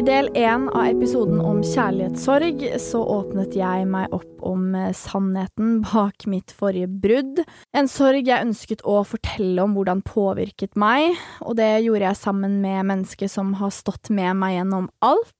I del én av episoden om kjærlighetssorg så åpnet jeg meg opp om eh, sannheten bak mitt forrige brudd. En sorg jeg ønsket å fortelle om hvordan påvirket meg, og det gjorde jeg sammen med mennesker som har stått med meg gjennom alt.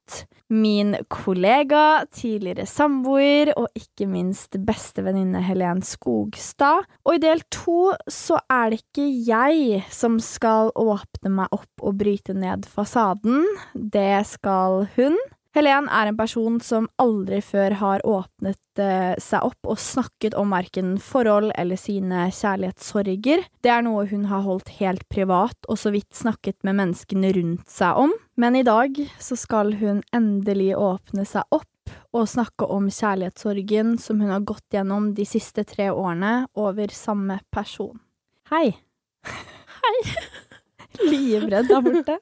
Min kollega, tidligere samboer og ikke minst bestevenninne Helen Skogstad. Og i del to så er det ikke jeg som skal åpne meg opp og bryte ned fasaden, det skal hun. Helen er en person som aldri før har åpnet eh, seg opp og snakket om verken forhold eller sine kjærlighetssorger. Det er noe hun har holdt helt privat og så vidt snakket med menneskene rundt seg om. Men i dag så skal hun endelig åpne seg opp og snakke om kjærlighetssorgen som hun har gått gjennom de siste tre årene over samme person. Hei. Hei. Livredd der borte.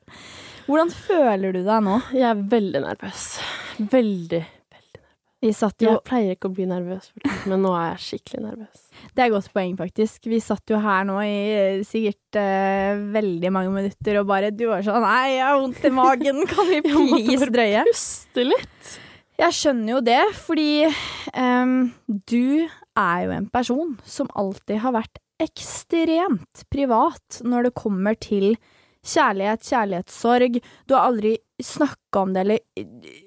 Hvordan føler du deg nå? Jeg er veldig nervøs. Veldig, veldig nervøs. Vi satt jo Jeg pleier ikke å bli nervøs, men nå er jeg skikkelig nervøs. Det er et godt poeng, faktisk. Vi satt jo her nå i eh, sikkert eh, veldig mange minutter og bare Du var sånn Nei, jeg har vondt i magen, kan vi please drøye? Puste litt. Jeg skjønner jo det, fordi um, du er jo en person som alltid har vært ekstremt privat når det kommer til kjærlighet, kjærlighetssorg. Du har aldri snakka om det, eller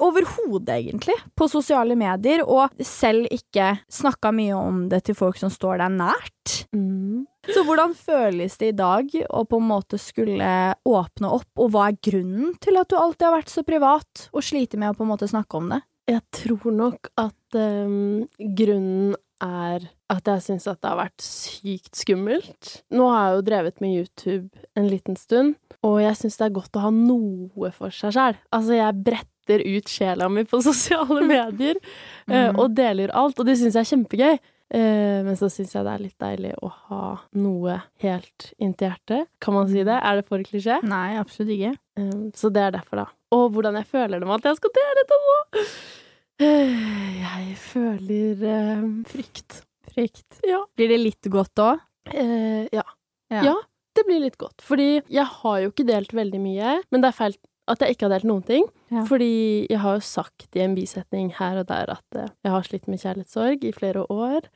Overhodet, egentlig, på sosiale medier, og selv ikke snakka mye om det til folk som står deg nært. Mm. Så hvordan føles det i dag å på en måte skulle åpne opp, og hva er grunnen til at du alltid har vært så privat og sliter med å på en måte snakke om det? Jeg tror nok at um, grunnen er at jeg syns at det har vært sykt skummelt. Nå har jeg jo drevet med YouTube en liten stund, og jeg syns det er godt å ha noe for seg sjæl. Altså, jeg bretter ut sjela mi på sosiale medier mm. Mhm. og deler alt, og det syns jeg er kjempegøy. Eh, men så syns jeg det er litt deilig å ha noe helt inntil hjertet. Kan man si det? Er det for klisjé? Nei, absolutt ikke. Um, så det er derfor, da. Og hvordan jeg føler det med at jeg skal dele dette nå. Jeg føler eh, frykt. Frykt. Ja. Blir det litt godt òg? Eh, ja. Ja. ja. Det blir litt godt. Fordi jeg har jo ikke delt veldig mye, men det er feil at jeg ikke har delt noen ting. Ja. Fordi jeg har jo sagt i en bisetning her og der at eh, jeg har slitt med kjærlighetssorg i flere år.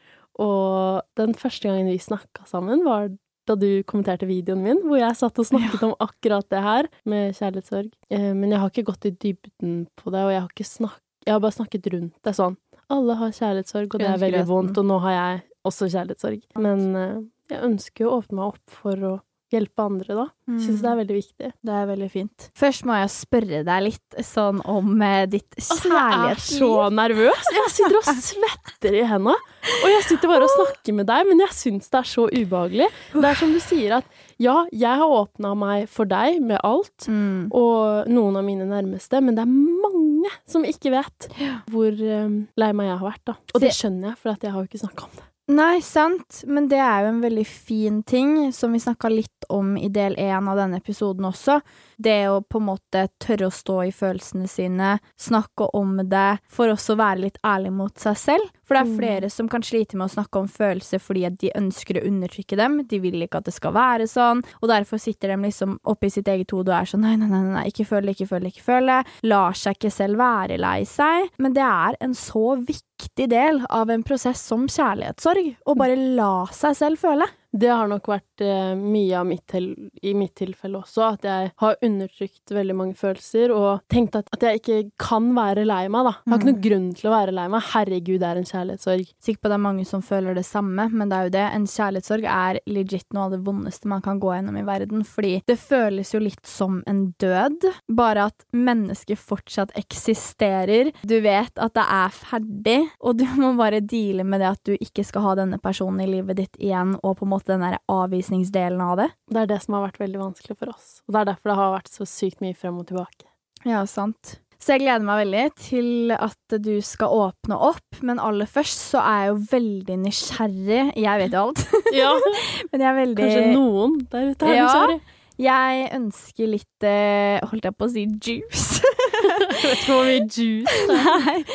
Og den første gangen vi snakka sammen, var da du kommenterte videoen min, hvor jeg satt og snakket om akkurat det her med kjærlighetssorg. Eh, men jeg har ikke gått i dybden på det, og jeg har ikke snakket Jeg har bare snakket rundt det sånn. Alle har kjærlighetssorg, og det er veldig vondt, og nå har jeg også kjærlighetssorg. Men eh, jeg ønsker jo å åpne meg opp for å hjelpe andre, da. Syns det er veldig viktig. Det er veldig fint. Først må jeg spørre deg litt sånn om eh, ditt Altså, jeg er så nervøs. Jeg sitter og svetter i henda. Og jeg sitter bare og snakker med deg, men jeg syns det er så ubehagelig. Det er som du sier at ja, jeg har åpna meg for deg med alt, Mm. og noen av mine nærmeste, men det er mange som ikke vet hvor um, lei meg jeg har vært, da. Og det skjønner jeg, for at jeg har jo ikke snakka om det. Nei, sant, men det er jo en veldig fin ting, som vi snakka litt om i del én av denne episoden også. Det å på en måte tørre å stå i følelsene sine, snakke om det, for også å være litt ærlig mot seg selv. For det er Mm. flere som kan slite med å snakke om følelser fordi de ønsker å undertrykke dem, de vil ikke at det skal være sånn, og derfor sitter de liksom oppi sitt eget hode og er sånn nei, nei, nei, nei, ikke føl det, ikke føl det, ikke føl det, lar seg ikke selv være lei seg. Men det er en så viktig del av en prosess som kjærlighetssorg, å bare la seg selv føle. Det har nok vært eh, mye av mitt til, i mitt tilfelle også, at jeg har undertrykt veldig mange følelser og tenkt at, at jeg ikke kan være lei meg, da. Jeg har ikke noen grunn til å være lei meg. Herregud, det er en kjærlighetssorg. Sikker på at det er mange som føler det samme, men det er jo det. En kjærlighetssorg er legit noe av det vondeste man kan gå gjennom i verden, fordi det føles jo litt som en død, bare at mennesket fortsatt eksisterer. Du vet at det er ferdig, og du må bare deale med det at du ikke skal ha denne personen i livet ditt igjen, og på en måte den der avvisningsdelen av det. Det er det som har vært veldig vanskelig for oss. Og det er derfor det har vært så sykt mye frem og tilbake. Ja, sant. Så jeg gleder meg veldig til at du skal åpne opp, men aller først så er jeg jo veldig nysgjerrig. Jeg vet jo alt, Ja, men jeg er veldig kanskje noen der ute er Ja. nysgjerrig. Jeg ønsker litt eh, Holdt jeg på å si juice? Jeg vet ikke hvor mye juice det er.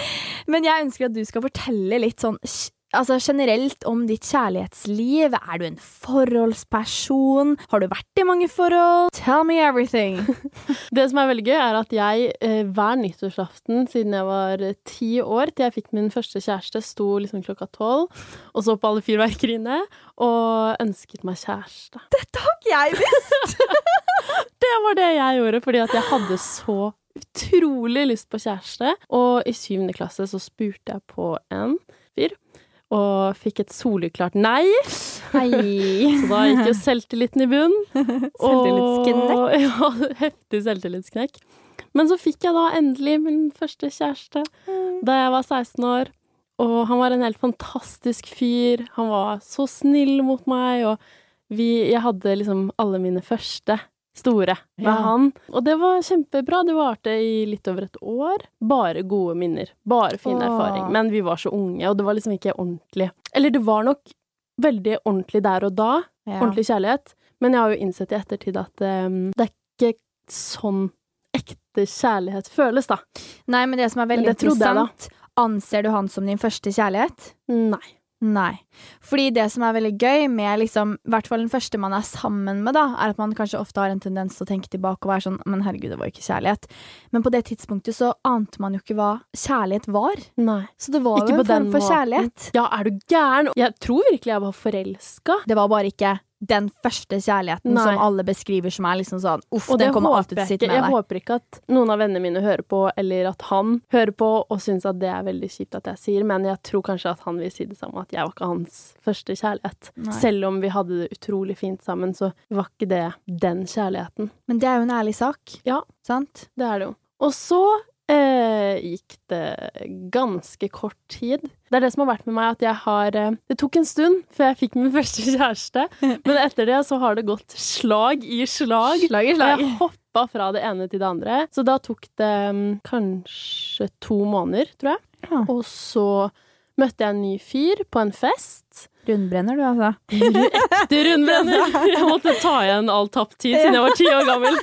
Men jeg ønsker at du skal fortelle litt sånn Altså generelt om ditt kjærlighetsliv. Er du en forholdsperson? Har du vært i mange forhold? Tell me everything. Det som er veldig gøy, er at jeg eh, hver nyttårsaften siden jeg var eh, ti år til jeg fikk min første kjæreste, sto liksom klokka tolv og så på alle fyrverkeriene og ønsket meg kjæreste. Dette har ikke jeg visst! Det var det jeg gjorde, fordi at jeg hadde så utrolig lyst på kjæreste. Og i syvende klasse så spurte jeg på en fyr, og fikk et soleklart nei. Så da gikk jo selvtilliten i bunn. Selvtillitsknekk. Ja, heftig selvtillitsknekk. Men så fikk jeg da endelig min første kjæreste da jeg var 16 år. Og han var en helt fantastisk fyr. Han var så snill mot meg, og vi, jeg hadde liksom alle mine første store med Ja. han. Og det var kjempebra. Det varte i litt over et år. Bare gode minner. Bare fin Åh. erfaring. Men vi var så unge, og det var liksom ikke ordentlig. Eller det var nok veldig ordentlig der og da, Ja. ordentlig kjærlighet. Men jeg har jo innsett i ettertid at um, det er ikke sånn ekte kjærlighet føles, da. Nei, men det som er veldig interessant, anser du han som din første kjærlighet? Nei. Nei. Fordi det som er veldig gøy med liksom, i hvert fall den første man er sammen med, da, er at man kanskje ofte har en tendens til å tenke tilbake og være sånn Men herregud, det var jo ikke kjærlighet. Men på det tidspunktet så ante man jo ikke hva kjærlighet var. Nei. Så det var Ikke jo en form for kjærlighet. Ja, er du gæren? Jeg tror virkelig jeg var forelska. Det var bare ikke den første kjærligheten Nei. som alle beskriver som er liksom sånn Uff, Og den kommer alltid til å sitte med deg. Jeg håper ikke at noen av vennene mine hører på, eller at han hører på og syns at det er veldig kjipt at jeg sier, men jeg tror kanskje at han vil si det samme, at jeg var ikke hans første kjærlighet. Nei. Selv om vi hadde det utrolig fint sammen, så var ikke det den kjærligheten. Men det er jo en ærlig sak. Ja. Sant? Det er det jo. Og så eh, gikk det ganske kort tid. Det er det som har vært med meg, at jeg har eh, Det tok en stund før jeg fikk min første kjæreste, men etter det så har det gått slag i slag. Slag i slag. jeg hoppa fra det ene til det andre. Så da tok det mm, kanskje to måneder, tror jeg. Ja. Og så møtte jeg en ny fyr på en fest. Rundbrenner du, altså? Ekte rundbrenner! Jeg måtte ta igjen all tapt tid siden jeg var ti år gammel.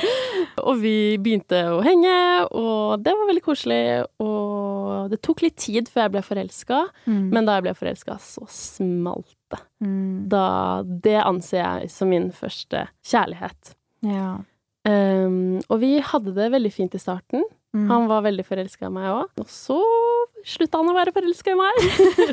og vi begynte å henge, og det var veldig koselig. Og det tok litt tid før jeg ble forelska, Mm. men da jeg ble forelska, så smalt det. Mm. Da, det anser jeg som min første kjærlighet. Ja. Um, og vi hadde det veldig fint i starten. Mm. Han var veldig forelska i meg òg. Og så slutta han å være forelska i meg.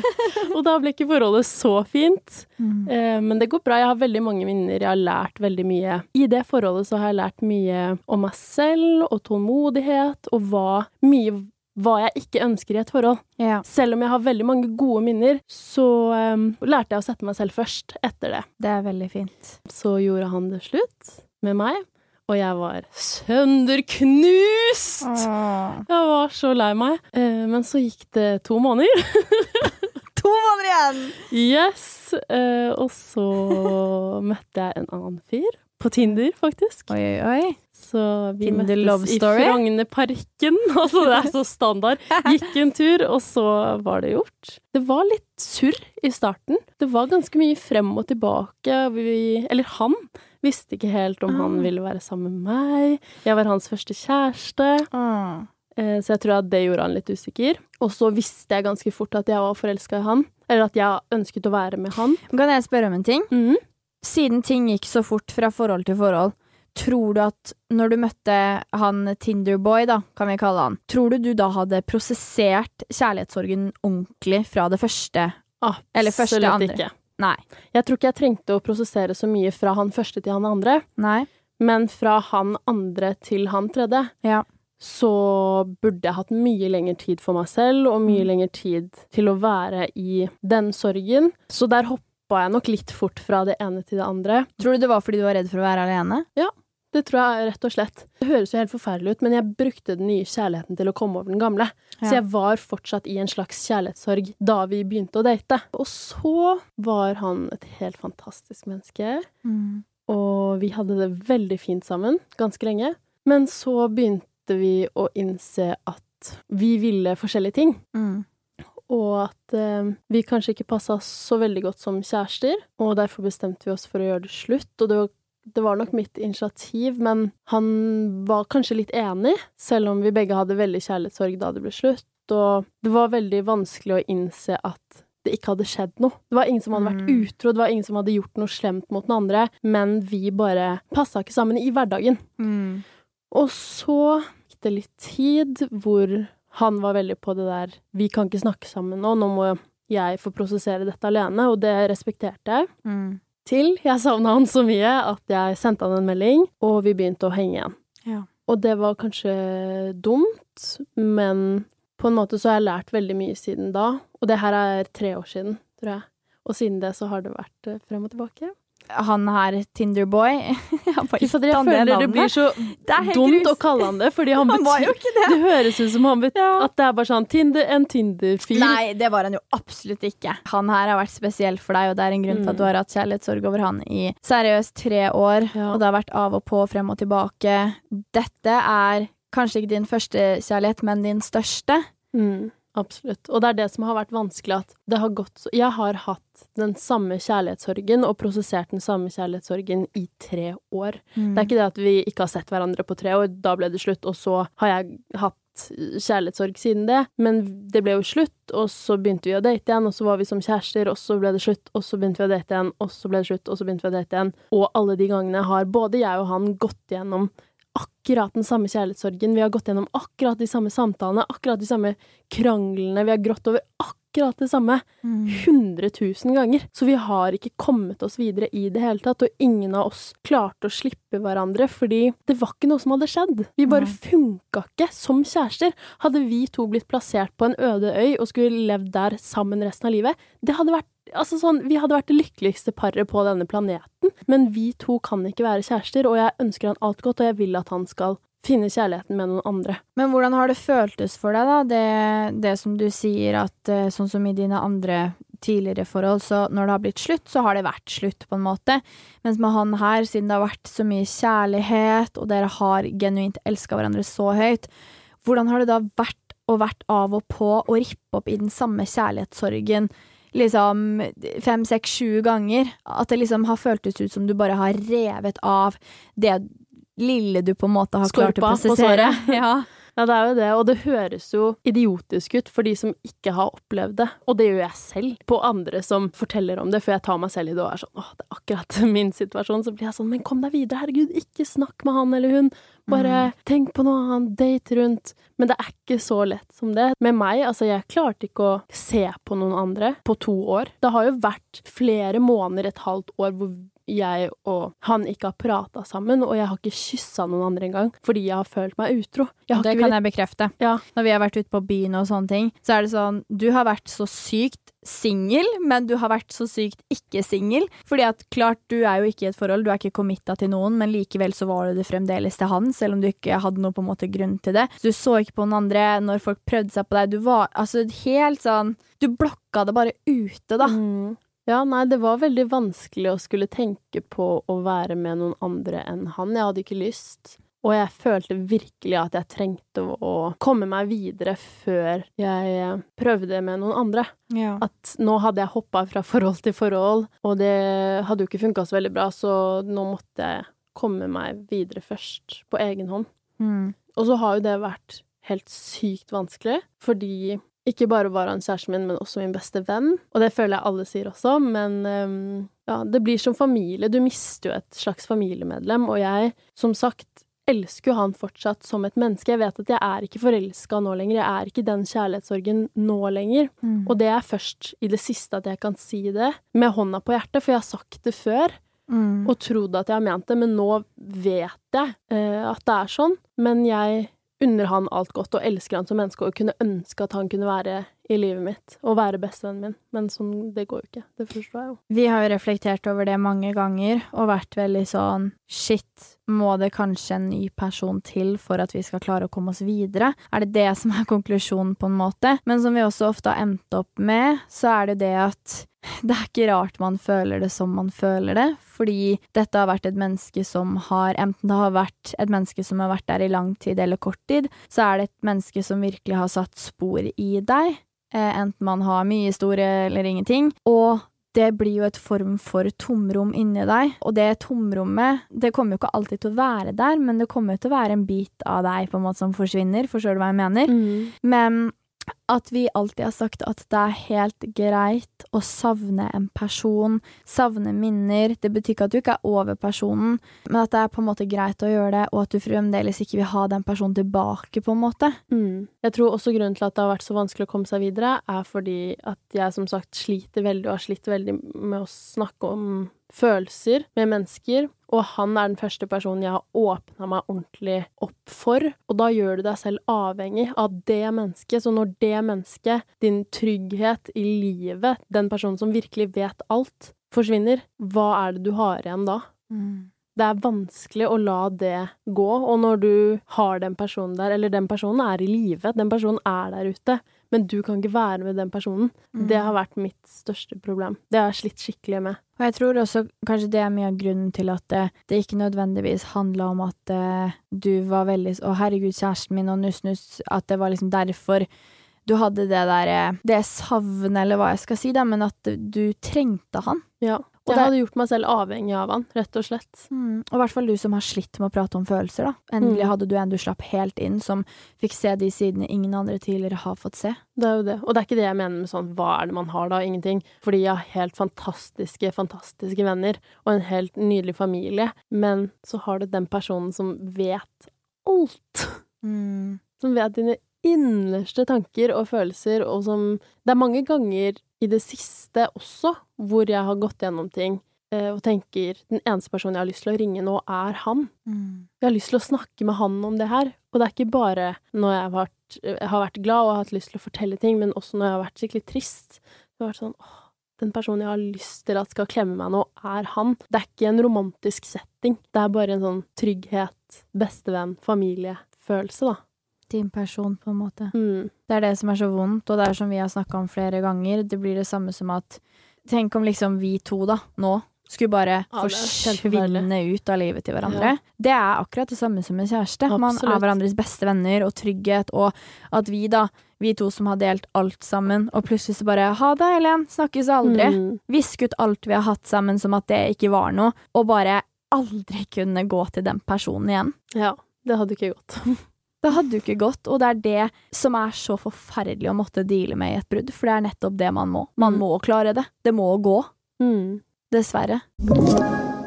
og da ble ikke forholdet så fint. Mm. Eh, men det går bra. Jeg har veldig mange minner. Jeg har lært veldig mye. I det forholdet så har jeg lært mye om meg selv og tålmodighet, og hva, mye hva jeg ikke ønsker i et forhold. Ja, Selv om jeg har veldig mange gode minner, så um, lærte jeg å sette meg selv først etter det. det er veldig fint. Så gjorde han det slutt med meg, og jeg var sønderknust! Åh. Jeg var så lei meg. Eh, men så gikk det to måneder. To måneder igjen! Yes! Eh, og så møtte jeg en annen fyr. På Tinder, faktisk. Oi, oi, oi. Så vi møttes i? Frognerparken. Altså, det er så standard. Gikk en tur, og så var det gjort. Det var litt surr i starten. Det var ganske mye frem og tilbake. Vi, eller han visste ikke helt om han Ah. ville være sammen med meg. Jeg var hans første kjæreste. Åh. Eh, Så jeg tror at det gjorde han litt usikker. Og så visste jeg ganske fort at jeg var forelska i han. Eller at jeg ønsket å være med han. Kan jeg spørre om en ting? Mm. Siden ting gikk så fort fra forhold til forhold, tror du at når du møtte han Tinderboy, da, kan vi kalle han, tror du du da hadde prosessert kjærlighetssorgen ordentlig fra det første? Eller første, Absolutt andre. ikke. Nei. Jeg tror ikke jeg trengte å prosessere så mye fra han første til han andre, Nei? men fra han andre til han tredje. Ja. Så burde jeg hatt mye lengre tid for meg selv, og mye Mm. lengre tid til å være i den sorgen. Så der hoppa jeg nok litt fort fra det ene til det andre. Tror du det var fordi du var redd for å være alene? Ja, Det tror jeg rett og slett. Det høres jo helt forferdelig ut, men jeg brukte den nye kjærligheten til å komme over den gamle. Så jeg var fortsatt i en slags kjærlighetssorg da vi begynte å date. Og så var han et helt fantastisk menneske, Mm. og vi hadde det veldig fint sammen ganske lenge. Men så begynte vi å innse at vi ville forskjellige ting. Mm. Og at eh, vi kanskje ikke passa så veldig godt som kjærester, og derfor bestemte vi oss for å gjøre det slutt. Og det var, det var nok mitt initiativ, men han var kanskje litt enig, selv om vi begge hadde veldig kjærlighetssorg da det ble slutt. Og det var veldig vanskelig å innse at det ikke hadde skjedd noe. Det var ingen som hadde vært Mm. utro, det var ingen som hadde gjort noe slemt mot den andre, men vi bare passa ikke sammen i hverdagen. Mm. Og så gikk det litt tid hvor han var veldig på det der Vi kan ikke snakke sammen nå, nå må jeg få prosessere dette alene, og det respekterte jeg. Mm. Til jeg savna han så mye at jeg sendte han en melding, og vi begynte å henge igjen. Ja. Og det var kanskje dumt, men på en måte så har jeg lært veldig mye siden da. Og det her er tre år siden, tror jeg. Og siden det så har det vært eh, frem og tilbake. Han her, Tinderboy jeg føler det det blir så Det dumt grus. å kalle han det, fordi han Han betyr det! Det høres ut som han betyr Ja. at det er bare sånn Tinder, en Tinder-fyr. Nei, det var han jo absolutt ikke. Han her har vært spesiell for deg, og det er en grunn til at Mm. du har hatt kjærlighetssorg over han i seriøst tre år, Ja. og det har vært av og på, frem og tilbake. Dette er kanskje ikke din første kjærlighet, men din største. Mm, absolutt. Og det er det som har vært vanskelig, at det har gått så Jeg har hatt den samme kjærlighetssorgen og prosessert den samme kjærlighetssorgen i tre år. Mm. Det er ikke det at vi ikke har sett hverandre på tre år, da ble det slutt, og så har jeg hatt kjærlighetssorg siden det, men det ble jo slutt, og så begynte vi å date igjen, og så var vi som kjærester, og så ble det slutt, og så begynte vi å date igjen, og så ble det slutt, og så begynte vi å date igjen, og alle de gangene har både jeg og han gått gjennom akkurat den samme kjærlighetssorgen, vi har gått gjennom akkurat de samme samtalene, akkurat de samme kranglene, vi har grått over akkurat det samme Mm. 100 000 ganger. Så vi har ikke kommet oss videre i det hele tatt, og ingen av oss klarte å slippe hverandre, fordi det var ikke noe som hadde skjedd. Vi bare Nei. funka ikke som kjærester. Hadde vi to blitt plassert på en øde øy og skulle levd der sammen resten av livet, det hadde vært Altså sånn, Vi hadde vært det lykkeligste paret på denne planeten, men vi to kan ikke være kjærester, og jeg ønsker han alt godt, og jeg vil at han skal finne kjærligheten med noen andre. Men hvordan har det føltes for deg, da? Det, det som du sier at eh, sånn som i dine andre tidligere forhold, så når det har blitt slutt, så har det vært slutt, på en måte. Mens med han her, siden det har vært så mye kjærlighet, og dere har genuint elska hverandre så høyt, hvordan har det da vært og vært av og på og rippe opp i den samme kjærlighetssorgen liksom fem, seks, sju ganger? At det liksom har føltes ut som du bare har revet av det lille du på en måte har klart å Skorpa på såret. Ja. Ja, det er jo det, og det høres jo idiotisk ut for de som ikke har opplevd det, og det gjør jeg selv, på andre som forteller om det, for jeg tar meg selv i det og er sånn åh, det er akkurat min situasjon, så blir jeg sånn men kom deg videre, herregud, ikke snakk med han eller hun, bare tenk på noe annet, date rundt, men det er ikke så lett som det. Med meg, altså jeg klarte ikke å se på noen andre på to år. Det har jo vært flere måneder, et halvt år, hvor jeg og han ikke har prata sammen, og jeg har ikke kyssa noen andre engang, fordi jeg har følt meg utro. Det kan jeg bekrefte. Ja. Når vi har vært ute på byen og sånne ting, så er det sånn Du har vært så sykt singel, men du har vært så sykt ikke singel. Fordi at klart, du er jo ikke i et forhold, du er ikke committa til noen, men likevel så var du det fremdeles til han, selv om du ikke hadde noe på en måte grunn til det. Så du så ikke på noen andre når folk prøvde seg på deg. Du var altså helt sånn Du blokka det bare ute, da. Mm. Ja, nei, det var veldig vanskelig å skulle tenke på å være med noen andre enn han. Jeg hadde ikke lyst. Og jeg følte virkelig at jeg trengte å komme meg videre før jeg eh, prøvde med noen andre. Ja. At nå hadde jeg hoppa fra forhold til forhold, og det hadde jo ikke funka så veldig bra, så nå måtte jeg komme meg videre først, på egen hånd. Mm. Og så har jo det vært helt sykt vanskelig, fordi ikke bare var han kjæresten min, men også min beste venn. Og det føler jeg alle sier også, men um, ja, det blir som familie. Du mister jo et slags familiemedlem, og jeg, som sagt, elsker jo han fortsatt som et menneske. Jeg vet at jeg er ikke forelska nå lenger, jeg er ikke den kjærlighetssorgen nå lenger. Mm. Og det er først i det siste at jeg kan si det, med hånda på hjertet, for jeg har sagt det før Mm. og trodd at jeg har ment det, men nå vet jeg eh, at det er sånn. Men jeg unner han alt godt og elsker han som menneske og kunne ønske at han kunne være i livet mitt og være bestevennen min, men sånn, det går jo ikke. Det forstår jeg jo. Vi har jo reflektert over det mange ganger og vært veldig sånn shit, må det kanskje en ny person til for at vi skal klare å komme oss videre? Er det det som er konklusjonen, på en måte? Men som vi også ofte har endt opp med, så er det det at det er ikke rart man føler det som man føler det, fordi dette har vært et menneske som har Enten det har vært et menneske som har vært der i lang tid eller kort tid, så er det et menneske som virkelig har satt spor i deg, eh, enten man har mye historie eller ingenting, og det blir jo et form for tomrom inni deg, og det tomrommet, det kommer jo ikke alltid til å være der, men det kommer jo til å være en bit av deg på en måte som forsvinner, forstår du hva jeg mener? Mm. Men at vi alltid har sagt at det er helt greit å savne en person, savne minner. Det betyr ikke at du ikke er over personen, men at det er på en måte greit å gjøre det, og at du fremdeles ikke vil ha den personen tilbake, på en måte. Mm. Jeg tror også grunnen til at det har vært så vanskelig å komme seg videre, er fordi at jeg som sagt sliter veldig, og har slitt veldig med å snakke om følelser med mennesker, og han er den første personen jeg har åpna meg ordentlig opp for, og da gjør du deg selv avhengig av det mennesket, så når det mennesket, din trygghet i livet, den personen som virkelig vet alt, forsvinner, hva er det du har igjen da? Det er vanskelig å la det gå, og når du har den personen der, eller den personen er i live, den personen er der ute, men du kan ikke være med den personen, det har vært mitt største problem. Det har jeg slitt skikkelig med. Og jeg tror også kanskje det er mye av grunnen til at det, det ikke nødvendigvis handla om at uh, du var veldig Å, herregud, kjæresten min, og nuss-nuss, at det var liksom derfor du hadde det der eh, Det savnet, eller hva jeg skal si, da, men at du trengte han. Ja. Og det- hadde gjort meg selv avhengig av han, rett og slett. Og i hvert fall du som har slitt med å prate om følelser, da. Endelig Mm. hadde du en du slapp helt inn, som fikk se de sidene ingen andre tidligere har fått se. Det er jo det. Og det er ikke det jeg mener med sånn hva er det man har da? Ingenting. Fordi jeg har helt fantastiske, fantastiske venner og en helt nydelig familie. Men så har du den personen som vet alt. Som vet dine innerste tanker og følelser, og som Det er mange ganger i det siste også hvor jeg har gått gjennom ting eh, og tenker den eneste personen jeg har lyst til å ringe nå, er han. Jeg har lyst til å snakke med han om det her. Og det er ikke bare når jeg har vært, jeg har vært glad og har hatt lyst til å fortelle ting, men også når jeg har vært skikkelig trist. Det har vært sånn åh, den personen jeg har lyst til at skal klemme meg nå, er han. Det er ikke en romantisk setting. Det er bare en sånn trygghet, bestevenn, familiefølelse, da. Din person, på en måte. Mm. Det er det som er så vondt, og det er som vi har snakka om flere ganger. Det blir det samme som at Tenk om liksom vi to, da, nå, skulle bare Ja, forsvinne ut av livet til hverandre. Det er akkurat det samme som en kjæreste. Man er hverandres beste venner og trygghet, og at vi, da, vi to som har delt alt sammen, og plutselig så bare ha det, Helen, snakkes aldri. Mm. Visk ut alt vi har hatt sammen som at det ikke var noe, og bare aldri kunne gå til den personen igjen. Ja. Det hadde ikke gått. Det hadde jo ikke gått, og det er det som er så forferdelig å måtte deale med i et brudd, for det er nettopp det man må. Man Mm. må klare det. Det må gå. Mm. Dessverre.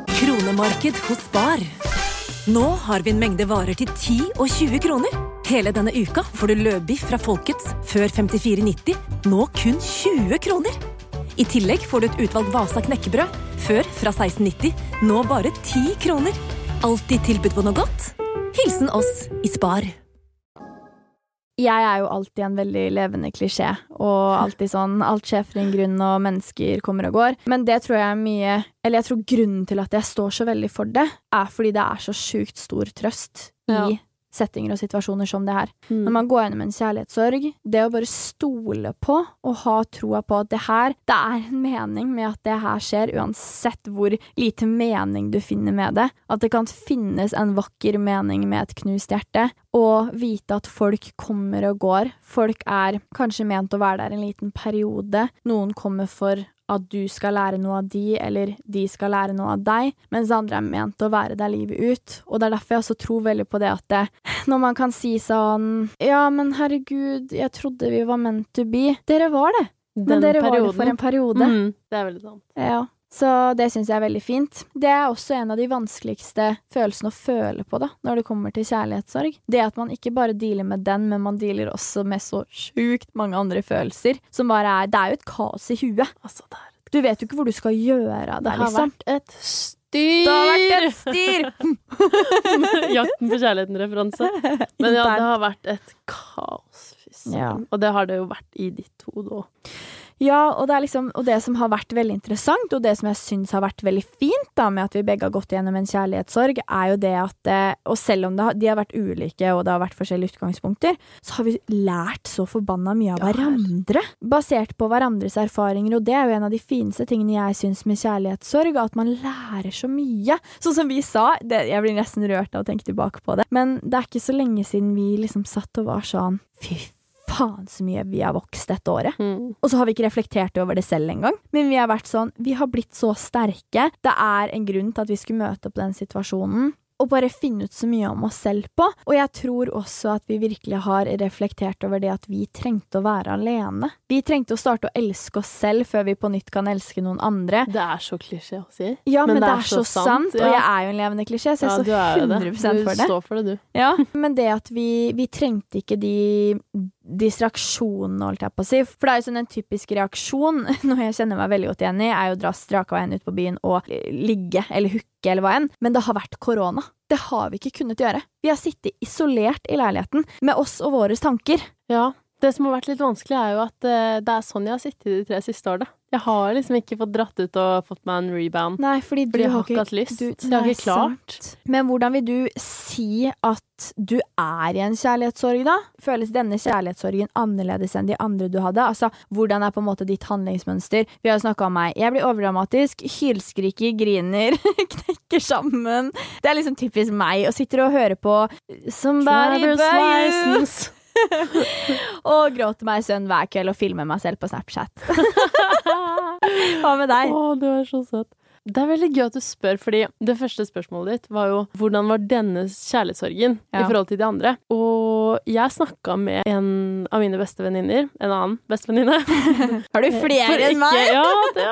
Kronemarked hos Spar. Nå har vi en mengde varer til 10 og 20 kroner. Hele denne uka får du løbiff fra Folkets før 54,90, nå kun 20 kroner. I tillegg får du et utvalgt Vasa knekkebrød, før fra 16,90, nå bare 10 kroner. Alltid tilbud på noe godt. Hilsen oss i Spar. Jeg er jo alltid en veldig levende klisjé, og alltid sånn alt skjer for en grunn, og mennesker kommer og går. Men det tror jeg er mye Eller jeg tror grunnen til at jeg står så veldig for det, er fordi det er så sjukt stor trøst Ja. Settinger og situasjoner som det her. Mm. Når man går gjennom en kjærlighetssorg, det å bare stole på og ha troa på at det her, det er en mening med at det her skjer, uansett hvor lite mening du finner med det, at det kan finnes en vakker mening med et knust hjerte, og vite at folk kommer og går. Folk er kanskje ment å være der en liten periode, noen kommer for at du skal lære noe av de, eller de skal lære noe av deg, mens andre er ment å være der livet ut. Og det er derfor jeg også tror veldig på det at det, når man kan si sånn Ja, men herregud, jeg trodde vi var meant to be. Dere var det, men dere dere var det for en periode. Mm. Det er veldig sant. Ja. Så det syns jeg er veldig fint. Det er også en av de vanskeligste følelsene å føle på da, når det kommer til kjærlighetssorg. Det at man ikke bare dealer med den, men man dealer også med så sjukt mange andre følelser. Som bare er Det er jo et kaos i huet. Altså, det, Du vet jo ikke hvor du skal gjøre av det deg, har liksom. vært et styr! Det har vært et styr! Jakten på kjærligheten-referanse. Men ja, det har vært et kaos. Ja. Og det har det jo vært i ditt hode òg. Ja, og det, er liksom, og det som har vært veldig interessant, og det som jeg syns har vært veldig fint da, med at vi begge har gått gjennom en kjærlighetssorg, er jo det at eh, Og selv om har, de har vært ulike, og det har vært forskjellige utgangspunkter, så har vi lært så forbanna mye av hverandre. Basert på hverandres erfaringer, og det er jo en av de fineste tingene jeg syns med kjærlighetssorg, at man lærer så mye. Sånn som vi sa, det, jeg blir nesten rørt av å tenke tilbake på det, men det er ikke så lenge siden vi liksom satt og var sånn Fy faen så mye vi har vokst dette året. Mm. Og så har vi ikke reflektert over det selv engang. Men vi har vært sånn Vi har blitt så sterke. Det er en grunn til at vi skulle møte opp den situasjonen og bare finne ut så mye om oss selv på. Og jeg tror også at vi virkelig har reflektert over det at vi trengte å være alene. Vi trengte å starte å elske oss selv før vi på nytt kan elske noen andre. Det er så klisjé å si. Ja, men, men det, er, er så sant, ja. og jeg er jo en levende klisjé, så jeg ja, står 100 for det. Du står for det, du. Ja, men det at vi, vi trengte ikke de distraksjonene, holdt jeg på å si. For det er jo sånn en typisk reaksjon, noe jeg kjenner meg veldig godt igjen i, er jo å dra strakveien ut på byen og ligge eller hooke eller hva enn. Men det har vært korona. Det har vi ikke kunnet gjøre. Vi har sittet isolert i leiligheten med oss og våre tanker. Ja. Det som har vært litt vanskelig, er jo at uh, det er sånn jeg har sittet de tre siste årene. Jeg har liksom ikke fått dratt ut og fått meg en rebound. Nei, fordi, fordi jeg har ikke hatt lyst. Du, jeg har ikke klart. Sant. Men hvordan vil du si at du er i en kjærlighetssorg, da? Føles denne kjærlighetssorgen annerledes enn de andre du hadde? Altså, hvordan er på en måte ditt handlingsmønster? Vi har jo snakka om meg. Jeg blir overdramatisk, hylskriker, griner, knekker sammen. Det er liksom typisk meg, og sitter og hører på Somebody By og gråter meg i søvn hver kveld og filmer meg selv på Snapchat. Hva med deg? Å, du er så søt. Det er veldig gøy at du spør, fordi det første spørsmålet ditt var jo hvordan var denne kjærlighetssorgen ja. i forhold til de andre? Og jeg snakka med en av mine beste venninner, en annen bestevenninne Har du flere enn meg? Ja, det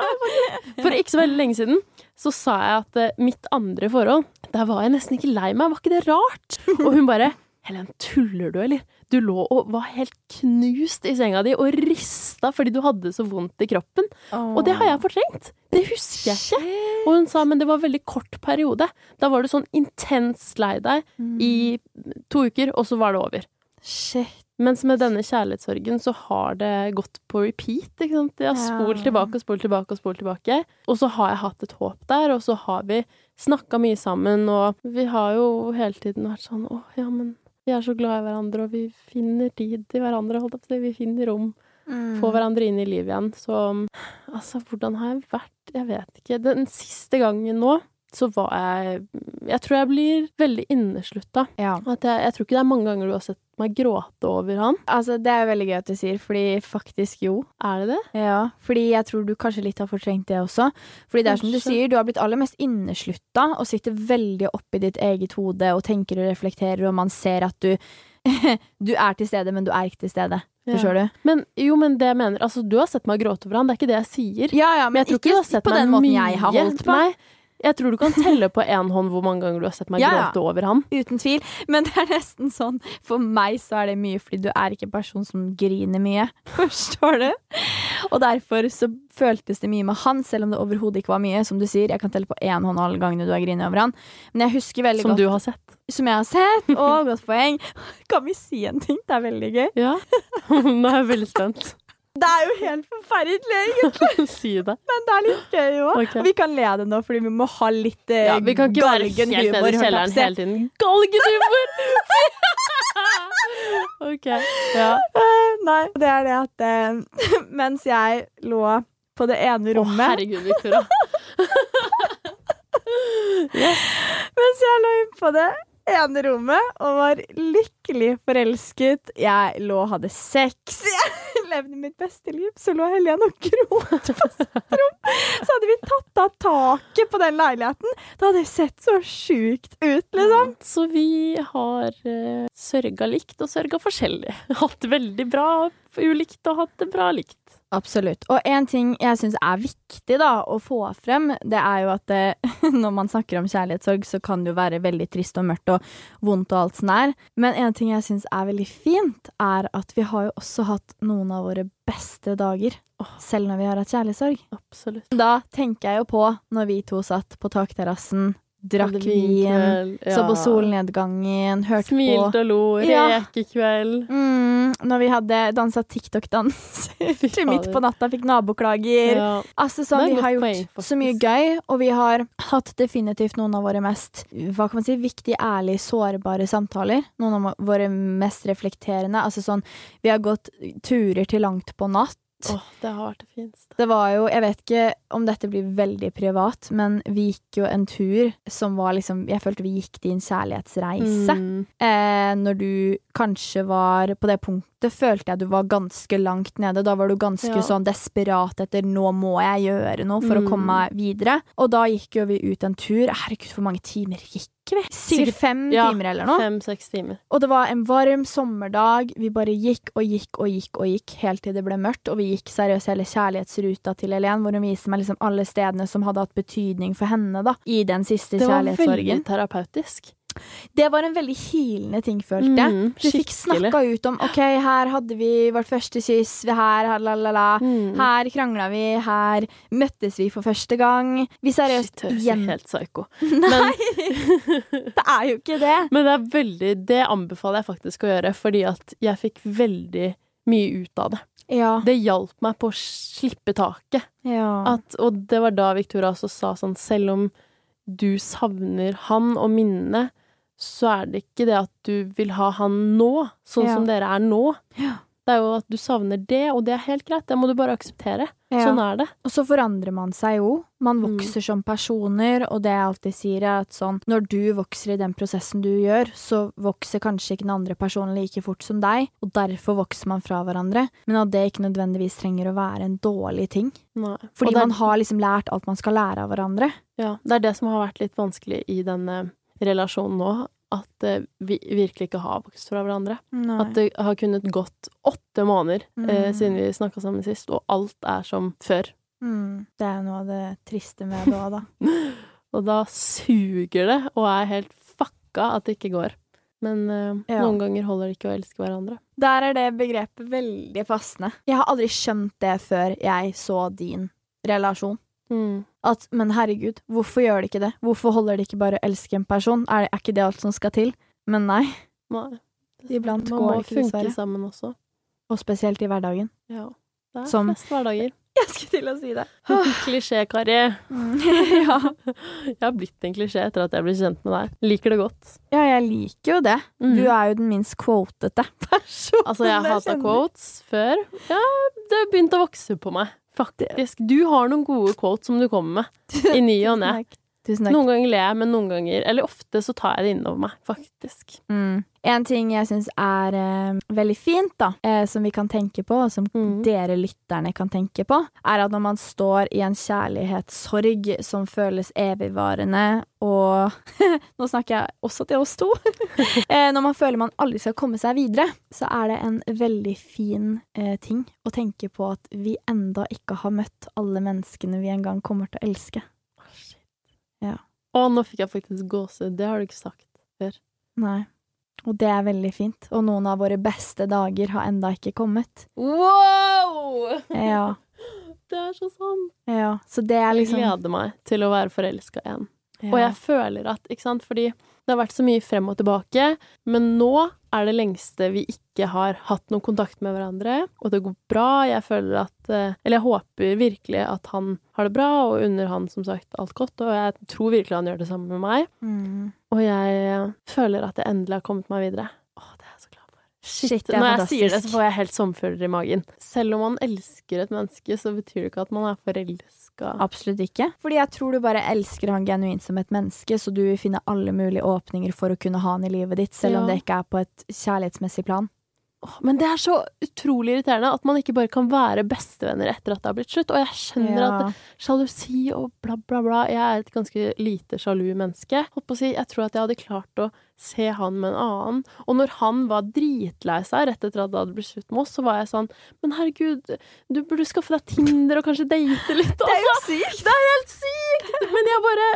For ikke så veldig lenge siden så sa jeg at uh, mitt andre forhold, der var jeg nesten ikke lei meg. Var ikke det rart? Og hun bare Helen, tuller du, eller? Du lå og var helt knust i senga di og rista fordi du hadde så vondt i kroppen. Oh. Og det har jeg fortrengt. Det husker jeg ikke. Og hun sa men det var en veldig kort periode. Da var du sånn intens lei deg mm. i to uker, og så var det over. Shit. Mens med denne kjærlighetssorgen så har det gått på repeat. ikke sant? Jeg har spolt tilbake og spolt tilbake og spolt tilbake. Og så har jeg hatt et håp der, og så har vi snakka mye sammen, og vi har jo hele tiden vært sånn å, ja, men vi er så glad i hverandre, og vi finner tid til hverandre, holdt jeg på å si. Vi finner rom. Mm. Få hverandre inn i livet igjen. Så altså, hvordan har jeg vært? Jeg vet ikke. Den siste gangen nå så var jeg Jeg tror jeg blir veldig inneslutta. Ja. Jeg, jeg, tror ikke det er mange ganger du har sett meg gråte over han. Altså, det er veldig gøy at du sier, fordi faktisk jo. Er det det? Ja, fordi jeg tror du kanskje litt har fortrengt det også. Fordi det er som du sier, du har blitt aller mest inneslutta og sitter veldig oppi ditt eget hode og tenker og reflekterer, og man ser at du du er til stede, men du er ikke til stede. Forstår ja. du? Men, jo, men det jeg mener Altså, du har sett meg gråte over han, det er ikke det jeg sier. Ja, ja, men, men jeg tror ikke, ikke du har sett på den måten jeg har holdt på. Nei, jeg tror du kan telle på én hånd hvor mange ganger du har sett meg ja, gråte over ham. Uten tvil. Men det er nesten sånn For meg så er det mye fordi du er ikke en person som griner mye. Forstår du? Og derfor så føltes det mye med han, selv om det overhodet ikke var mye. Som du sier, jeg kan telle på én hånd alle gangene du har grinet over han. Men jeg husker veldig som godt Som du har sett? Som jeg har sett. Å, godt poeng. Kan vi si en ting? Det er veldig gøy. Ja. Nå er jeg veldig spent. Det er jo helt forferdelig, egentlig. si det. Men det er litt gøy òg. Okay. Vi kan le av det nå, fordi vi må ha litt uh, ja, Vi kan ikke være helt nede i kjelleren hele tiden. Galgenhumor! OK. Ja. Uh, nei, det er det at uh, mens jeg lå på det ene rommet Å, herregud, Victoria. yes. Mens jeg lå inne på det ene rommet og var lykkelig forelsket. Jeg lå og hadde sex. Jeg levde mitt beste liv. Så lå Helene og gråt på sitt rom. Så hadde vi tatt av taket på den leiligheten. Det hadde sett så sjukt ut, liksom. Så vi har uh, sørga likt og sørga forskjellig. Hatt det veldig bra ulikt og hatt det bra likt. Absolutt. Og en ting jeg syns er viktig da, å få frem, det er jo at det, når man snakker om kjærlighetssorg, så kan det jo være veldig trist og mørkt og vondt og alt sånt der. Men en ting jeg syns er veldig fint, er at vi har jo også hatt noen av våre beste dager. Selv når vi har hatt kjærlighetssorg. Absolutt. Da tenker jeg jo på når vi to satt på takterrassen drakk vin, ja. så på solnedgangen, hørte Smilte og lo. Rekekveld. Ja. mm, Når vi hadde dansa TikTok-dans til midt på natta, fikk naboklager. Ja. Altså sånn, Vi har gjort poeng, så mye gøy, og vi har hatt definitivt noen av våre mest hva kan man si, viktige, ærlige, sårbare samtaler. Noen av våre mest reflekterende. Altså sånn, Vi har gått turer til langt på natt. Åh, det har vært det fineste. Det var jo, jeg vet ikke om dette blir veldig privat, men vi gikk jo en tur som var liksom Jeg følte vi gikk din kjærlighetsreise. Mm. Eh, når du kanskje var På det punktet følte jeg du var ganske langt nede. Da var du ganske Ja. sånn desperat etter 'nå må jeg gjøre noe for å Mm. komme meg videre'. Og da gikk jo vi ut en tur. Herregud, hvor mange timer gikk vi? Sikkert fem Ja, timer eller noe. Fem-seks timer. Og det var en varm sommerdag. Vi bare gikk og gikk og gikk og gikk helt til det ble mørkt. Og vi gikk seriøst hele kjærlighetsruta til Helen, hvor hun viste meg liksom alle stedene som hadde hatt betydning for henne da, i den siste Det var kjærlighetssorgen. veldig terapeutisk. Det var en veldig hilende ting, følte jeg. Mm, Du fikk snakka ut om OK, her hadde vi vårt første kyss, her, la, la, la. Mm. Her krangla vi, her møttes vi for første gang. Vi seriøst Shit, igjen helt psyko. Nei, det er jo ikke det. Men det er veldig Det anbefaler jeg faktisk å gjøre, fordi at jeg fikk veldig mye ut av det. Ja. Det hjalp meg på å slippe taket. ja. At, og det var da Victoria også sa sånn Selv om du savner han og minnene, så er det ikke det at du vil ha han nå, sånn Ja. som dere er nå. Ja. Det er jo at du savner det, og det er helt greit. Det må du bare akseptere. Ja. Sånn er det. Og så forandrer man seg jo. Man Mm. vokser som personer, og det jeg alltid sier, er at sånn Når du vokser i den prosessen du gjør, så vokser kanskje ikke den andre personen like fort som deg, og derfor vokser man fra hverandre. Men at det ikke nødvendigvis trenger å være en dårlig ting. Nei. Fordi er- man har liksom lært alt man skal lære av hverandre. Ja, det er det som har vært litt vanskelig i denne relasjonen nå. At eh, vi virkelig ikke har vokst fra hverandre. At det har kunnet gått åtte måneder eh, Mm. siden vi snakka sammen sist, og alt er som før. mm, det er noe av det triste med det òg, da. Og da suger det, og er helt fucka at det ikke går. Men eh, Ja. noen ganger holder det ikke å elske hverandre. Der er det begrepet veldig passende. Jeg har aldri skjønt det før jeg så din relasjon. Mm. At, men herregud, hvorfor gjør det ikke det? Hvorfor holder det ikke bare å elske en person? Er, er ikke det alt som skal til? Men nei, Nei. Iblant Man går må det ikke, funke sammen også. og spesielt i hverdagen. Ja. Det er Som- flest hverdager. Jeg skulle til å si det. Klisjé, Kari. ja. Jeg har blitt en klisjé etter at jeg ble kjent med deg. Liker det godt. ja, jeg liker jo det. Mm. Du er jo den minst quotete personen Altså, jeg hata quotes før. Ja, det har begynt å vokse på meg. Faktisk. Du har noen gode quotes som du kommer med. I ny og ne. Tusen takk. Noen ganger ler jeg, men noen ganger Eller ofte så tar jeg det innover meg, faktisk. Mm. En ting jeg syns er eh, veldig fint, da, eh, som vi kan tenke på, og som Mm. dere lytterne kan tenke på, er at når man står i en kjærlighetssorg som føles evigvarende, og Nå snakker jeg også til oss to. eh, når man føler man aldri skal komme seg videre, så er det en veldig fin eh, ting å tenke på at vi enda ikke har møtt alle menneskene vi en gang kommer til å elske. Ja. Å, nå fikk jeg faktisk gåsehud. Det har du ikke sagt før. Nei. Og det er veldig fint. Og noen av våre beste dager har enda ikke kommet. Wow! Ja. Det er så sant. ja. Så det er Jeg liksom gleder meg til å være forelska igjen. ja. Og jeg føler at, ikke sant, fordi det har vært så mye frem og tilbake, men nå er det lengste vi ikke har hatt noen kontakt med hverandre, og det går bra. Jeg føler at eh, Eller jeg håper virkelig at han har det bra, og unner han som sagt alt godt, og jeg tror virkelig han gjør det samme med meg. mm. Og jeg føler at jeg endelig har kommet meg videre. Åh, det er jeg så glad for. Shit, Shit, det er Når jeg sier det, så får jeg helt sommerfugler i magen. Selv om man elsker et menneske, så betyr det ikke at man er forelska. Absolutt ikke. Fordi jeg tror du bare elsker han genuint som et menneske, så du vil finne alle mulige åpninger for å kunne ha han i livet ditt, selv om det ikke er på et kjærlighetsmessig plan. Men det er så utrolig irriterende at man ikke bare kan være bestevenner etter at det har blitt slutt. Og jeg skjønner at sjalusi og bla, bla, bla Jeg er et ganske lite sjalu menneske. Si, Jeg tror at jeg hadde klart å se han med en annen. Og når han var dritlei seg rett etter at det hadde blitt slutt med oss, så var jeg sånn Men herregud, du burde skaffe deg Tinder og kanskje date litt. Det er jo sykt! Det er helt sykt! Men jeg bare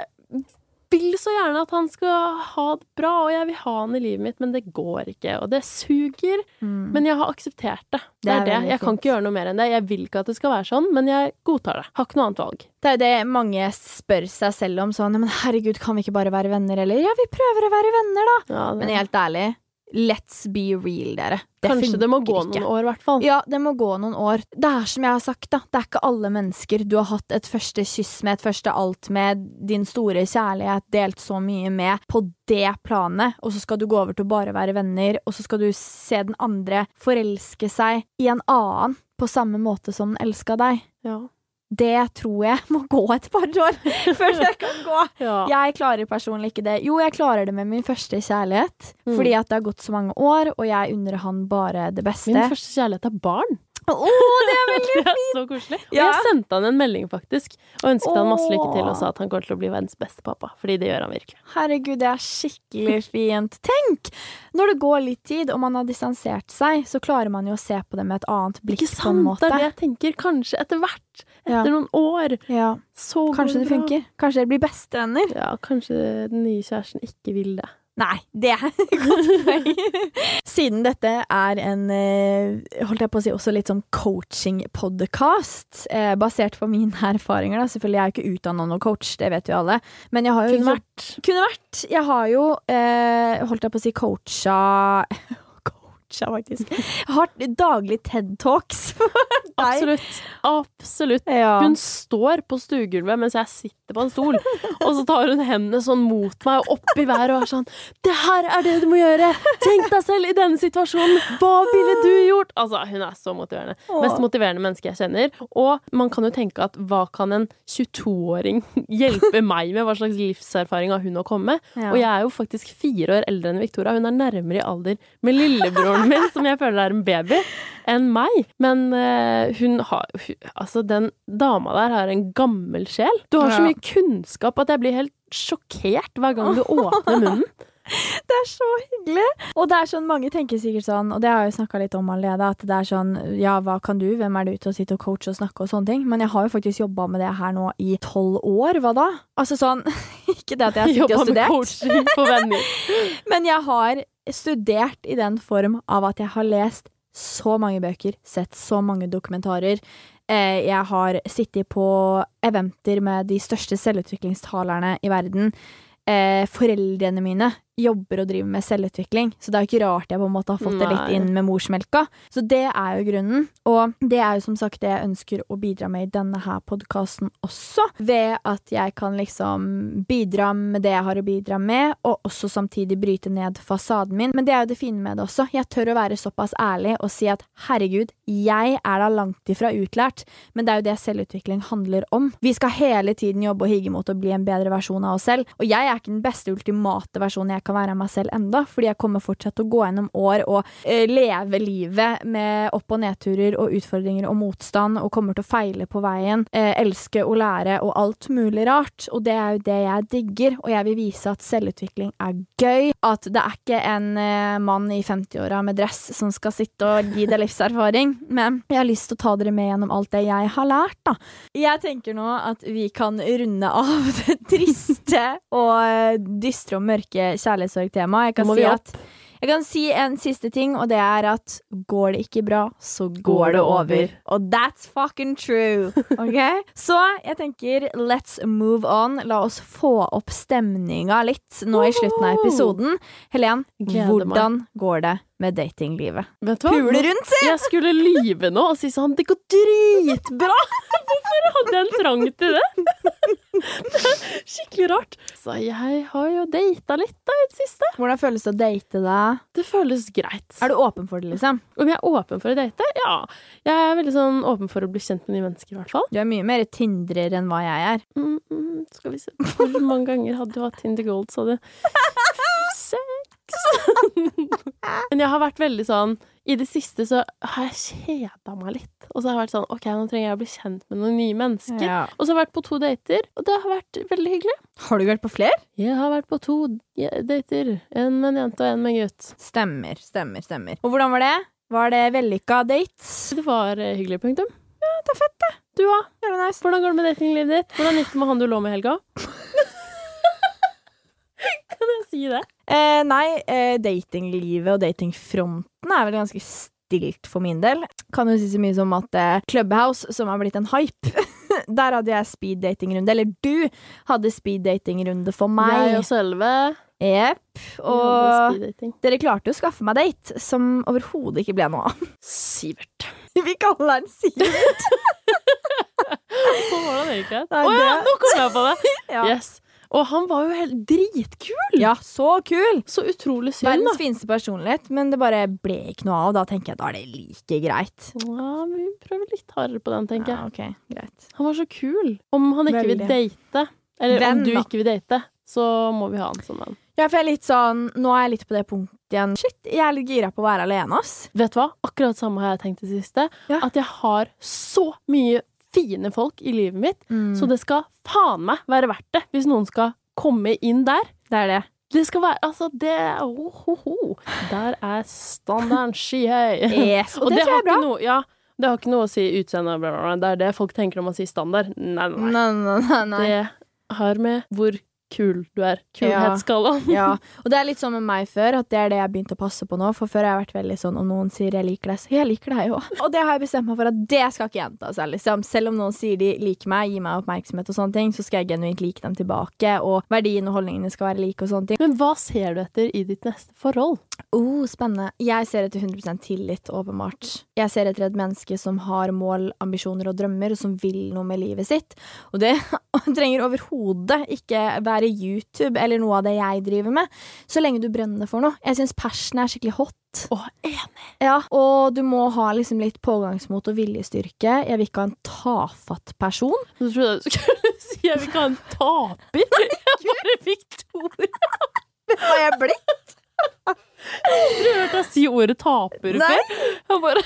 vil så gjerne at han skal ha det bra, og jeg vil ha han i livet mitt, men det går ikke, og det suger. Mm. Men jeg har akseptert det. Det Det er det. Jeg Jeg kan ikke gjøre noe mer enn det. Jeg vil ikke at det skal være sånn, men jeg godtar det. Har ikke noe annet valg. Det er jo det mange spør seg selv om sånn Men herregud, kan vi ikke bare være venner, eller? Ja, vi prøver å være venner, da. Ja, Men helt ærlig, let's be real, dere. Det kanskje det må gå ikke. noen år, i hvert fall. Ja, det må gå noen år. Det er som jeg har sagt, da. Det er ikke alle mennesker du har hatt et første kyss med, et første alt med, din store kjærlighet, delt så mye med, på det planet, og så skal du gå over til å bare være venner, og så skal du se den andre forelske seg i en annen på samme måte som den elska deg. Ja. Det tror jeg må gå et par år før det kan gå. Ja. Jeg klarer personlig ikke det. Jo, jeg klarer det med min første kjærlighet, Mm. fordi at det har gått så mange år, og jeg unner han bare det beste. Min første kjærlighet er barn. Åh, det er veldig Det er så koselig. Og Ja. jeg sendte han en melding, faktisk, og ønsket han masse lykke til og sa at han kommer til å bli verdens beste pappa. Fordi det gjør han virkelig. Herregud, det er skikkelig fint. Tenk! Når det går litt tid, og man har distansert seg, så klarer man jo å se på det med et annet blikk. Ikke sant? måte. Det er det jeg tenker. Kanskje etter hvert. Ja. Etter noen år. Ja, Så går kanskje det funker. Kanskje dere blir bestevenner. Ja, kanskje den nye kjæresten ikke vil det. Nei, det er et godt poeng. Siden dette er en eh, holdt jeg på å si, også litt sånn coaching-podkast, eh, basert på mine erfaringer, da. Selvfølgelig er jeg ikke utdanna noen coach, det vet jo alle. Men jeg har jo Kunne vært. Kunne vært. Jeg har jo, eh, holdt jeg på å si, coacha Coacha, faktisk. Har daglig TED-talks for. Absolutt. Absolutt. Ja. Hun står på stuegulvet mens jeg sitter på en stol, og så tar hun hendene sånn mot meg og opp i været og er sånn Det her er det du må gjøre! Tenk deg selv i denne situasjonen! Hva ville du gjort? Altså, hun er så motiverende. Mest motiverende menneske jeg kjenner. Og man kan jo tenke at hva kan en 22-åring hjelpe meg med? Hva slags livserfaring har hun å komme med? Ja. Og jeg er jo faktisk fire år eldre enn Victoria. Hun er nærmere i alder med lillebroren min, som jeg føler er en baby, enn meg. Men uh, hun har hun, Altså, den dama der har en gammel sjel. Du har så mye kunnskap at jeg blir helt sjokkert hver gang du åpner munnen. Det er så hyggelig! Og det er sånn, mange tenker sikkert sånn, og det har jeg jo snakka litt om allerede, at det er sånn ja, hva kan du, hvem er du til å sitte og coache og snakke og sånne ting? Men jeg har jo faktisk jobba med det her nå i tolv år, hva da? Altså sånn Ikke det at jeg har sittet Jobba og med coaching for venner. men jeg har studert i den form av at jeg har lest så mange bøker, sett så mange dokumentarer. Eh, jeg har sittet på eventer med de største selvutviklingstalerne i verden. Eh, foreldrene mine jobber og driver med selvutvikling, så det er jo ikke rart jeg på en måte har fått det litt inn med morsmelka. Så det er jo grunnen, og det er jo som sagt det jeg ønsker å bidra med i denne her podkasten også, ved at jeg kan liksom bidra med det jeg har å bidra med, og også samtidig bryte ned fasaden min. Men det er jo det fine med det også. Jeg tør å være såpass ærlig og si at herregud, jeg er da langt ifra utlært, men det er jo det selvutvikling handler om. Vi skal hele tiden jobbe og higge mot å bli en bedre versjon av oss selv, og jeg er ikke den beste ultimate versjonen jeg kan være meg selv enda, fordi jeg kommer fortsatt til å gå gjennom år og eh, leve livet med opp- og nedturer og utfordringer og motstand, og kommer til å feile på veien, eh, elske og lære og alt mulig rart, og det er jo det jeg digger, og jeg vil vise at selvutvikling er gøy, at det er ikke en eh, mann i 50-åra med dress som skal sitte og gi deg livserfaring, men jeg har lyst til å ta dere med gjennom alt det jeg har lært, da. Jeg tenker nå at vi kan runde av det triste og dystre og mørke kjærlighetssorgtemaet. Jeg si jeg kan si en siste ting, og det er at går det ikke bra, så går det over. Og that's fucking true. Ok? Så jeg tenker let's move on. La oss få opp stemninga litt nå i slutten av episoden. Helen, hvordan går det med datinglivet? Vet? Pule rundt, si! Jeg skulle lyve nå og si sånn Det går dritbra! Hvorfor hadde jeg en trang til det? Skikkelig rart. Så jeg har jo data litt da i det siste. Hvordan føles det å date deg? Det føles greit. Er du åpen for det, liksom? Om jeg er åpen for å date? Ja. Jeg er veldig sånn åpen for å bli kjent med nye mennesker, i hvert fall. Du er mye mer tindrer enn hva jeg er. Mm, mm, skal vi se Hvor mange ganger hadde du hatt Tinder Gold, sa du? Men jeg har vært veldig sånn I det siste så har jeg kjeda meg litt. Og så har jeg vært sånn OK, nå trenger jeg å bli kjent med noen nye mennesker. Ja. Og så har jeg vært på to dater, og det har vært veldig hyggelig. Har du vært på flere? Jeg har vært på to dater. En med en jente og en med en gutt. Stemmer, stemmer, stemmer. Og hvordan var det? Var det vellykka dates? Det var eh, hyggelig, punktum. Ja, det er fett, det. Du, òg. Nice. Hvordan går det med datinglivet ditt? Hvordan gikk det med han du lå med i helga? si det? Eh, nei, eh, datinglivet og datingfronten er vel ganske stilt for min del. Kan jo si så mye som at eh, Clubhouse, som har blitt en hype Der hadde jeg speeddatingrunde. Eller du hadde speeddatingrunde for for Jeg og Sølve Jepp. Og dere klarte jo å skaffe meg date, som overhodet ikke ble noe av. Sivert. Vi kaller den Sivert. Hvordan gikk det? Å ja, nå kom jeg på det! Ja. Yes. Og han var jo helt dritkul! ja, så kul! Så utrolig synd, Verdens da. fineste personlighet, men det bare ble ikke noe av. Da tenker jeg da er det like greit. Ja, vi prøver litt hardere på den, tenker jeg. Ja, ok, greit. Han var så kul. Om han ikke vil date, eller Venn, om du da. ikke vil date, så må vi ha han som venn. Ja, for jeg er litt sånn Nå er jeg litt på det punktet igjen. Shit, jeg er litt gira på å være alene, ass. Vet du hva? Akkurat samme har jeg tenkt det siste. Ja. At jeg har så mye fine folk i livet mitt, Mm. så det skal faen meg være verdt det hvis noen skal komme inn der. det er det. Det skal være Altså, det oh, ho, ho. Der er standarden skyhøy. Yes, og, det, det tror jeg er bra. noe Ja, det har ikke noe å si utseende, bla, bla, bla. Det er det folk tenker når man sier standard. Nei, nei, nei. Nei, nei, nei. Det har med hvor kul du er. Kulhetsskalaen. Ja, og det er litt sånn med meg før, at det er det jeg har begynt å passe på nå. For før har jeg vært veldig sånn om noen sier jeg liker deg, så jeg liker deg òg. Og det har jeg bestemt meg for at det skal ikke gjenta seg, liksom. Selv om noen sier de liker meg, gir meg oppmerksomhet og sånne ting, så skal jeg genuint like dem tilbake, og verdiene og holdningene skal være like og sånne ting. Men hva ser du etter i ditt neste forhold? Oh, spennende. Jeg ser etter 100 tillit, åpenbart. Jeg ser etter et menneske som har mål, ambisjoner og drømmer, og som vil noe med livet sitt. Og det trenger overhodet ikke være YouTube eller noe av det jeg driver med, så lenge du brenner for noe. Jeg syns passion er skikkelig hot. Oh, enig! Ja, og du må ha liksom litt pågangsmot og viljestyrke. Jeg vil ikke ha en tafatt person. Så trodde jeg du skulle si jeg vil ikke ha en taper. Jeg bare fikk to er jeg blitt? Jeg har hørt deg si ordet taper før.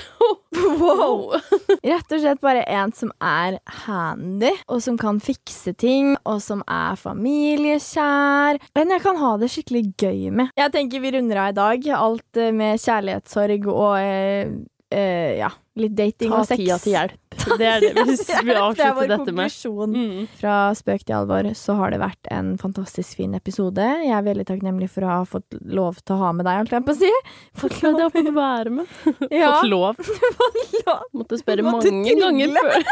Wow! Rett og slett bare en som er handy, og som kan fikse ting, og som er familiekjær. En jeg kan ha det skikkelig gøy med. Jeg tenker vi runder av i dag. Alt eh, med kjærlighetssorg og eh, eh, ja, litt dating Ta og sex. tida til hjelp. Det er det vi avslutter Det er avslutte vår dette med. Mm. Fra spøk til alvor så har det vært en fantastisk fin episode. Jeg er veldig takknemlig for å ha fått lov til å ha med deg, holdt jeg på å si. Fått lov. til å være med. Ja. Fått lov. lov. Måtte spørre måtte mange ganger før.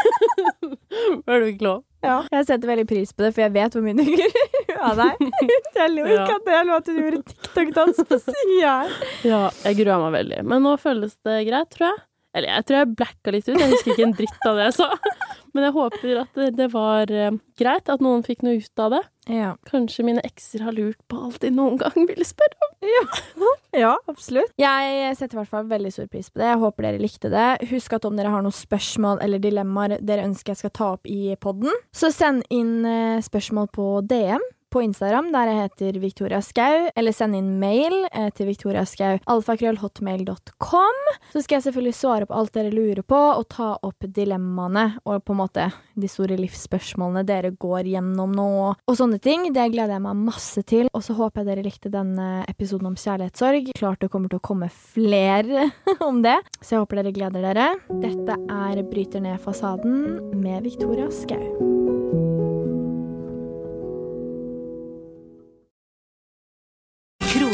Før du fikk lov. Ja. Jeg setter veldig pris på det, for jeg vet hvor mye du gruer av deg. Jeg lo Ja. ikke at det lå at du gjorde TikTok-dans på sida her. Ja, jeg grua meg veldig. Men nå føles det greit, tror jeg. Eller jeg tror jeg blacka litt ut. Jeg husker ikke en dritt av det jeg sa. Men jeg håper at det, var eh, greit, at noen fikk noe ut av det. Ja. Kanskje mine ekser har lurt på alt de noen gang ville spørre om. ja, absolutt. Jeg setter i hvert fall veldig stor pris på det. Jeg håper dere likte det. Husk at om dere har noen spørsmål eller dilemmaer dere ønsker jeg skal ta opp i podden, så send inn eh, spørsmål på DM. På Instagram, der jeg heter Victoria Skau, eller send inn mail eh, til victoriaskau.alfakrøllhotmail.com. Så skal jeg selvfølgelig svare på alt dere lurer på, og ta opp dilemmaene og på en måte de store livsspørsmålene dere går gjennom nå, og sånne ting. Det gleder jeg meg masse til. Og så håper jeg dere likte denne episoden om kjærlighetssorg. Klart det kommer til å komme flere om det, så jeg håper dere gleder dere. Dette er Bryter ned fasaden med Victoria Skau.